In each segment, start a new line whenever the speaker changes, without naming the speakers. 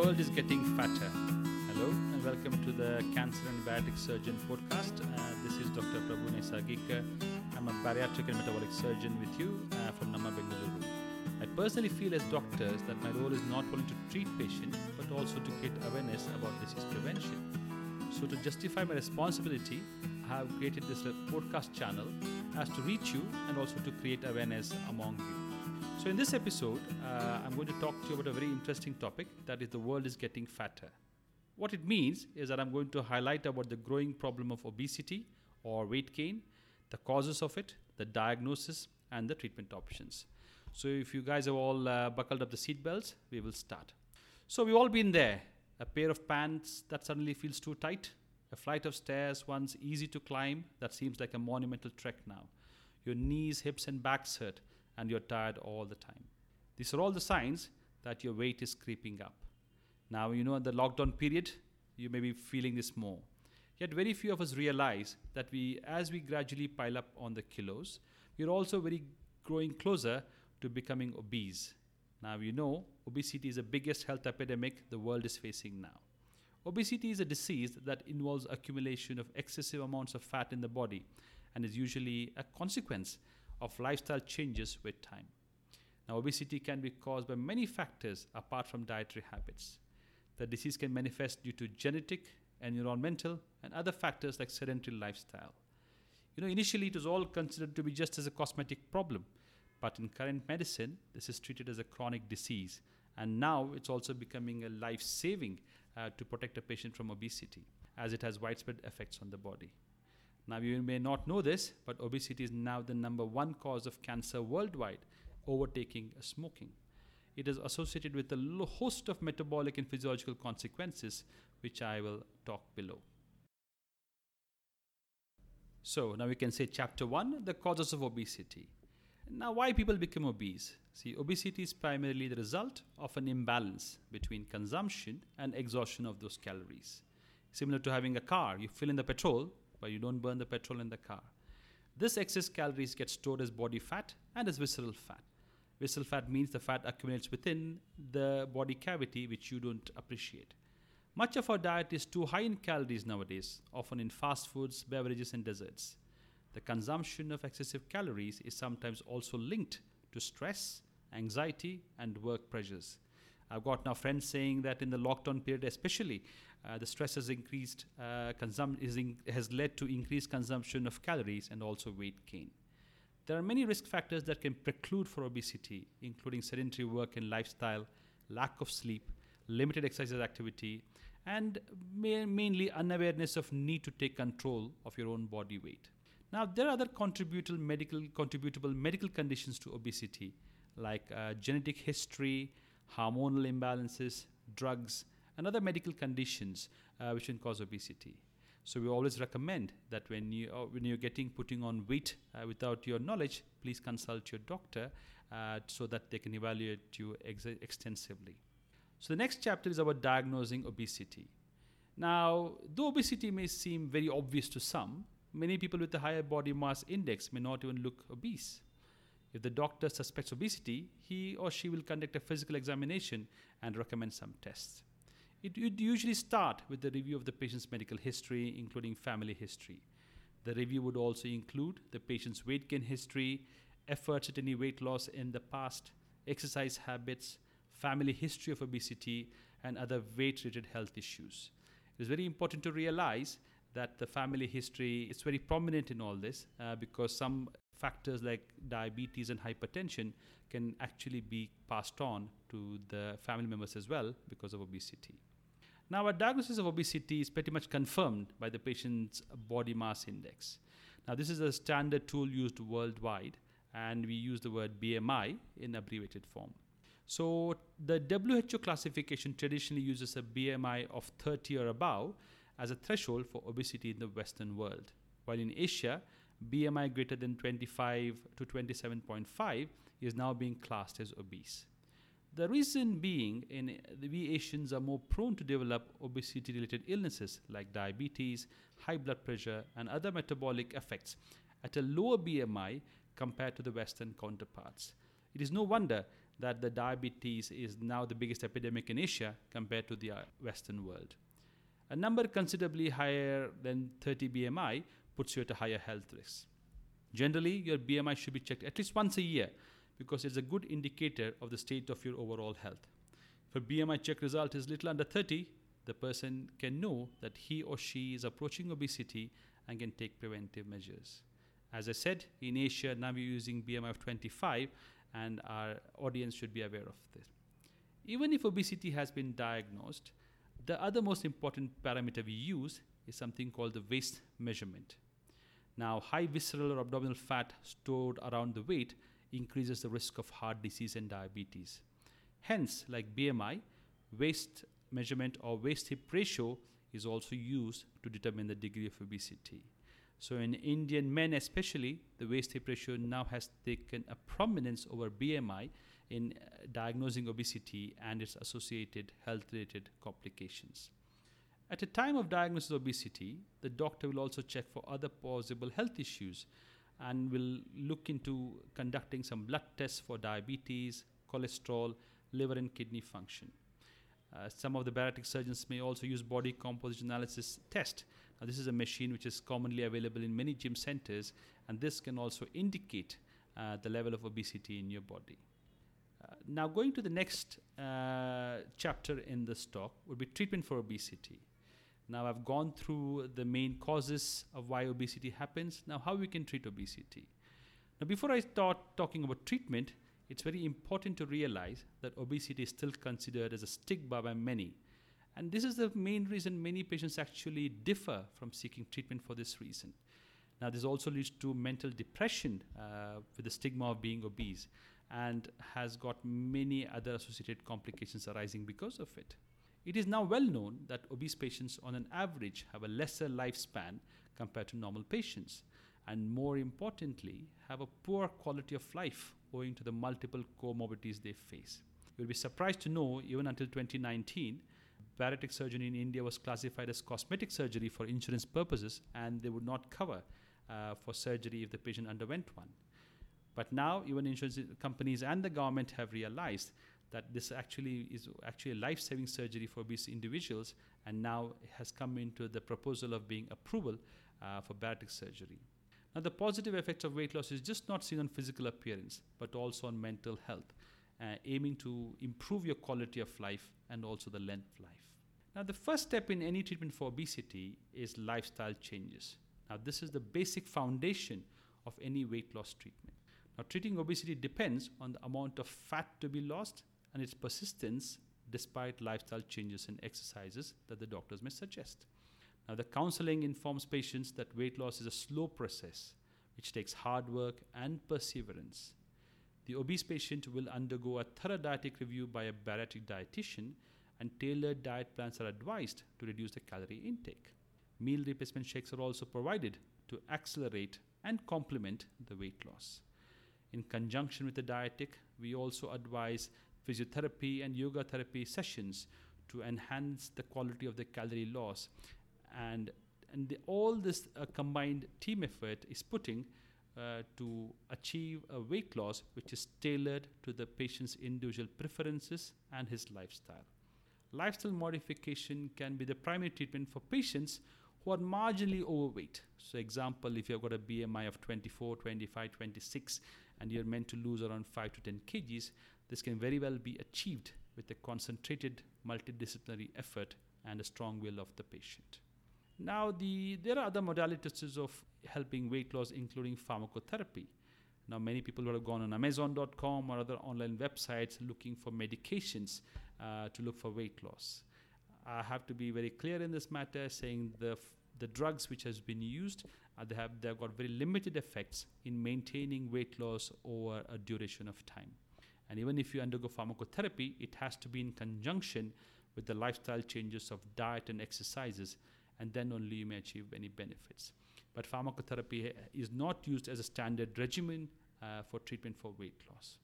world is getting fatter. Hello and welcome to the Cancer and Bariatric Surgeon podcast. Uh, this is Dr. Prabhu Nesargikar. I'm a bariatric and metabolic surgeon with you uh, from Namma Bengaluru. I personally feel as doctors that my role is not only to treat patients but also to create awareness about disease prevention. So to justify my responsibility, I have created this podcast channel as to reach you and also to create awareness among you. So, in this episode, uh, I'm going to talk to you about a very interesting topic that is the world is getting fatter. What it means is that I'm going to highlight about the growing problem of obesity or weight gain, the causes of it, the diagnosis, and the treatment options. So, if you guys have all uh, buckled up the seatbelts, we will start. So, we've all been there. A pair of pants that suddenly feels too tight, a flight of stairs once easy to climb that seems like a monumental trek now. Your knees, hips, and backs hurt and you're tired all the time. These are all the signs that your weight is creeping up. Now, you know, in the lockdown period, you may be feeling this more. Yet, very few of us realize that we, as we gradually pile up on the kilos, we're also very growing closer to becoming obese. Now, you know, obesity is the biggest health epidemic the world is facing now. Obesity is a disease that involves accumulation of excessive amounts of fat in the body and is usually a consequence of lifestyle changes with time. Now, obesity can be caused by many factors apart from dietary habits. The disease can manifest due to genetic, and environmental, and other factors like sedentary lifestyle. You know, initially it was all considered to be just as a cosmetic problem, but in current medicine, this is treated as a chronic disease, and now it's also becoming a life saving uh, to protect a patient from obesity, as it has widespread effects on the body. Now, you may not know this, but obesity is now the number one cause of cancer worldwide, overtaking smoking. It is associated with a host of metabolic and physiological consequences, which I will talk below. So, now we can say chapter one the causes of obesity. Now, why people become obese? See, obesity is primarily the result of an imbalance between consumption and exhaustion of those calories. Similar to having a car, you fill in the petrol, but you don't burn the petrol in the car. This excess calories get stored as body fat and as visceral fat. Visceral fat means the fat accumulates within the body cavity, which you don't appreciate. Much of our diet is too high in calories nowadays, often in fast foods, beverages, and desserts. The consumption of excessive calories is sometimes also linked to stress, anxiety, and work pressures. I've got now friends saying that in the lockdown period, especially, uh, the stress has increased, uh, consum- in- has led to increased consumption of calories and also weight gain. There are many risk factors that can preclude for obesity, including sedentary work and lifestyle, lack of sleep, limited exercise activity, and ma- mainly unawareness of need to take control of your own body weight. Now, there are other contributable medical, contributable medical conditions to obesity, like uh, genetic history, hormonal imbalances, drugs, and other medical conditions uh, which can cause obesity. So we always recommend that when you uh, when you're getting putting on weight uh, without your knowledge, please consult your doctor uh, so that they can evaluate you ex- extensively. So the next chapter is about diagnosing obesity. Now, though obesity may seem very obvious to some, many people with a higher body mass index may not even look obese. If the doctor suspects obesity, he or she will conduct a physical examination and recommend some tests. It would usually start with the review of the patient's medical history, including family history. The review would also include the patient's weight gain history, efforts at any weight loss in the past, exercise habits, family history of obesity, and other weight related health issues. It is very important to realize that the family history is very prominent in all this uh, because some factors like diabetes and hypertension can actually be passed on to the family members as well because of obesity. Now, a diagnosis of obesity is pretty much confirmed by the patient's body mass index. Now, this is a standard tool used worldwide, and we use the word BMI in abbreviated form. So, the WHO classification traditionally uses a BMI of 30 or above as a threshold for obesity in the Western world, while in Asia, BMI greater than 25 to 27.5 is now being classed as obese. The reason being, in we Asians are more prone to develop obesity related illnesses like diabetes, high blood pressure, and other metabolic effects at a lower BMI compared to the Western counterparts. It is no wonder that the diabetes is now the biggest epidemic in Asia compared to the uh, Western world. A number considerably higher than 30 BMI puts you at a higher health risk. Generally, your BMI should be checked at least once a year because it's a good indicator of the state of your overall health. If a BMI check result is little under 30, the person can know that he or she is approaching obesity and can take preventive measures. As I said, in Asia, now we're using BMI of 25, and our audience should be aware of this. Even if obesity has been diagnosed, the other most important parameter we use is something called the waist measurement. Now, high visceral or abdominal fat stored around the weight increases the risk of heart disease and diabetes. Hence, like BMI, waist measurement or waist hip ratio is also used to determine the degree of obesity. So, in Indian men, especially, the waist hip ratio now has taken a prominence over BMI in uh, diagnosing obesity and its associated health related complications. At a time of diagnosis of obesity, the doctor will also check for other possible health issues and will look into conducting some blood tests for diabetes, cholesterol, liver, and kidney function. Uh, some of the bariatric surgeons may also use body composition analysis test. Now, this is a machine which is commonly available in many gym centers, and this can also indicate uh, the level of obesity in your body. Uh, now, going to the next uh, chapter in this talk would be treatment for obesity. Now, I've gone through the main causes of why obesity happens. Now, how we can treat obesity. Now, before I start talking about treatment, it's very important to realize that obesity is still considered as a stigma by many. And this is the main reason many patients actually differ from seeking treatment for this reason. Now, this also leads to mental depression uh, with the stigma of being obese and has got many other associated complications arising because of it. It is now well known that obese patients, on an average, have a lesser lifespan compared to normal patients, and more importantly, have a poor quality of life owing to the multiple comorbidities they face. You'll be surprised to know, even until 2019, bariatric surgery in India was classified as cosmetic surgery for insurance purposes, and they would not cover uh, for surgery if the patient underwent one. But now, even insurance companies and the government have realized that this actually is actually a life-saving surgery for obese individuals, and now has come into the proposal of being approval uh, for bariatric surgery. Now, the positive effects of weight loss is just not seen on physical appearance, but also on mental health, uh, aiming to improve your quality of life and also the length of life. Now, the first step in any treatment for obesity is lifestyle changes. Now, this is the basic foundation of any weight loss treatment. Now, treating obesity depends on the amount of fat to be lost and its persistence despite lifestyle changes and exercises that the doctors may suggest. Now, the counseling informs patients that weight loss is a slow process which takes hard work and perseverance. The obese patient will undergo a thorough dietetic review by a bariatric dietitian, and tailored diet plans are advised to reduce the calorie intake. Meal replacement shakes are also provided to accelerate and complement the weight loss. In conjunction with the dietetic, we also advise physiotherapy and yoga therapy sessions to enhance the quality of the calorie loss and and the, all this uh, combined team effort is putting uh, to achieve a weight loss which is tailored to the patient's individual preferences and his lifestyle. Lifestyle modification can be the primary treatment for patients who are marginally overweight. So, example, if you've got a BMI of 24, 25, 26, and you're meant to lose around 5 to 10 kgs, this can very well be achieved with a concentrated multidisciplinary effort and a strong will of the patient. Now, the, there are other modalities of helping weight loss, including pharmacotherapy. Now, many people would have gone on Amazon.com or other online websites looking for medications uh, to look for weight loss. I have to be very clear in this matter, saying the the drugs which has been used uh, they have they've got very limited effects in maintaining weight loss over a duration of time. And even if you undergo pharmacotherapy, it has to be in conjunction with the lifestyle changes of diet and exercises and then only you may achieve any benefits. But pharmacotherapy is not used as a standard regimen uh, for treatment for weight loss.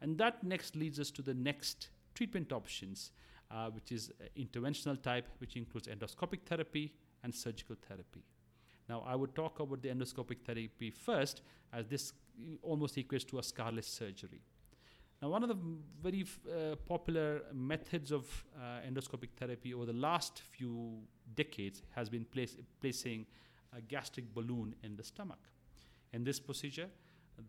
And that next leads us to the next treatment options, uh, which is uh, interventional type, which includes endoscopic therapy and surgical therapy. Now, I would talk about the endoscopic therapy first, as this almost equates to a scarless surgery. Now, one of the very uh, popular methods of uh, endoscopic therapy over the last few decades has been place, placing a gastric balloon in the stomach. In this procedure,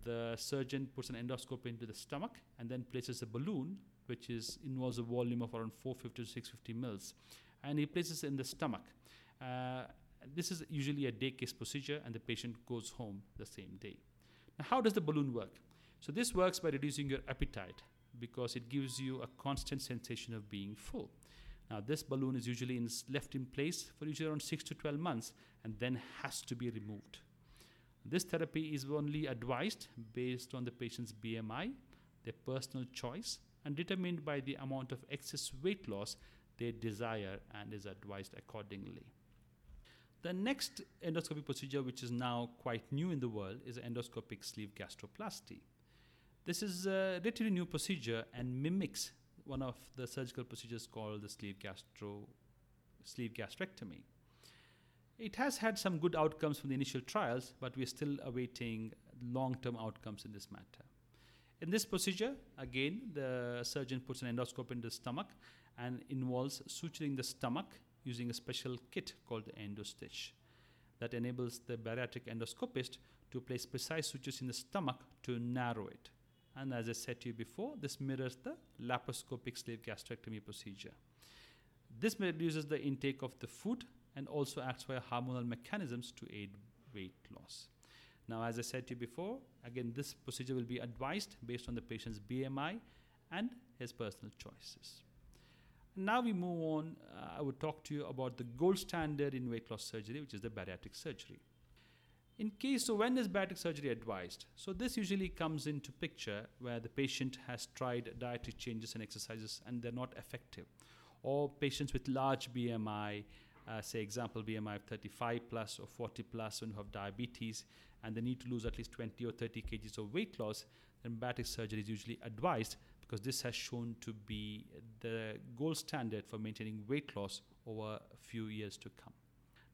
the surgeon puts an endoscope into the stomach and then places a balloon, which is involves a volume of around 450 to 650 mils, and he places it in the stomach. Uh, this is usually a day case procedure, and the patient goes home the same day. Now, how does the balloon work? So, this works by reducing your appetite because it gives you a constant sensation of being full. Now, this balloon is usually in, left in place for usually around 6 to 12 months and then has to be removed. This therapy is only advised based on the patient's BMI, their personal choice, and determined by the amount of excess weight loss they desire and is advised accordingly. The next endoscopic procedure, which is now quite new in the world, is endoscopic sleeve gastroplasty. This is uh, a relatively new procedure and mimics one of the surgical procedures called the sleeve gastro sleeve gastrectomy. It has had some good outcomes from the initial trials, but we're still awaiting long-term outcomes in this matter. In this procedure, again, the surgeon puts an endoscope in the stomach and involves suturing the stomach using a special kit called the endostitch that enables the bariatric endoscopist to place precise sutures in the stomach to narrow it. And as I said to you before, this mirrors the laparoscopic sleeve gastrectomy procedure. This reduces the intake of the food and also acts via hormonal mechanisms to aid weight loss. Now, as I said to you before, again, this procedure will be advised based on the patient's BMI and his personal choices. Now we move on. Uh, I would talk to you about the gold standard in weight loss surgery, which is the bariatric surgery. In case, so when is bariatric surgery advised? So this usually comes into picture where the patient has tried dietary changes and exercises and they're not effective. Or patients with large BMI, uh, say example BMI of 35 plus or 40 plus and who have diabetes and they need to lose at least 20 or 30 kgs of weight loss, then bariatric surgery is usually advised because this has shown to be the gold standard for maintaining weight loss over a few years to come.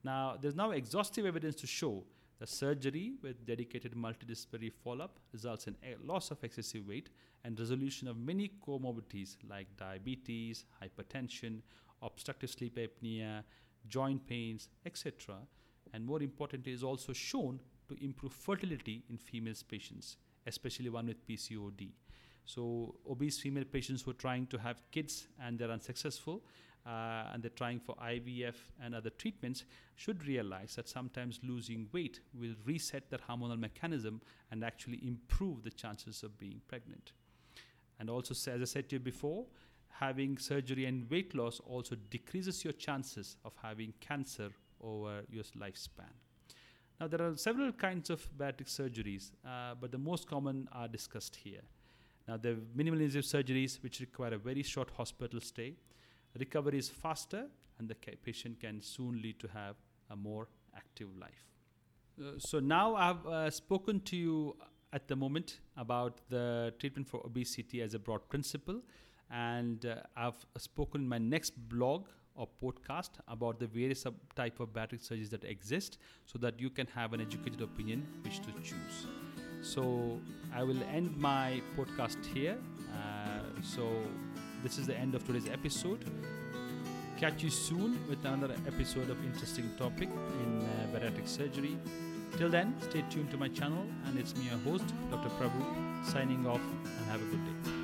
Now, there's now exhaustive evidence to show that surgery with dedicated multidisciplinary follow-up results in loss of excessive weight and resolution of many comorbidities like diabetes, hypertension, obstructive sleep apnea, joint pains, etc. And more importantly, is also shown to improve fertility in female patients, especially one with PCOD. So obese female patients who are trying to have kids and they're unsuccessful, uh, and they're trying for IVF and other treatments should realize that sometimes losing weight will reset that hormonal mechanism and actually improve the chances of being pregnant. And also, as I said to you before, having surgery and weight loss also decreases your chances of having cancer over your lifespan. Now, there are several kinds of bariatric surgeries, uh, but the most common are discussed here. Now, the minimally invasive surgeries, which require a very short hospital stay, recovery is faster, and the patient can soon lead to have a more active life. Uh, so now I've uh, spoken to you at the moment about the treatment for obesity as a broad principle, and uh, I've spoken in my next blog or podcast about the various type of bariatric surgeries that exist, so that you can have an educated opinion which to choose. So I will end my podcast here. Uh, so this is the end of today's episode. Catch you soon with another episode of interesting topic in uh, bariatric surgery. Till then, stay tuned to my channel, and it's me, your host, Dr. Prabhu, signing off, and have a good day.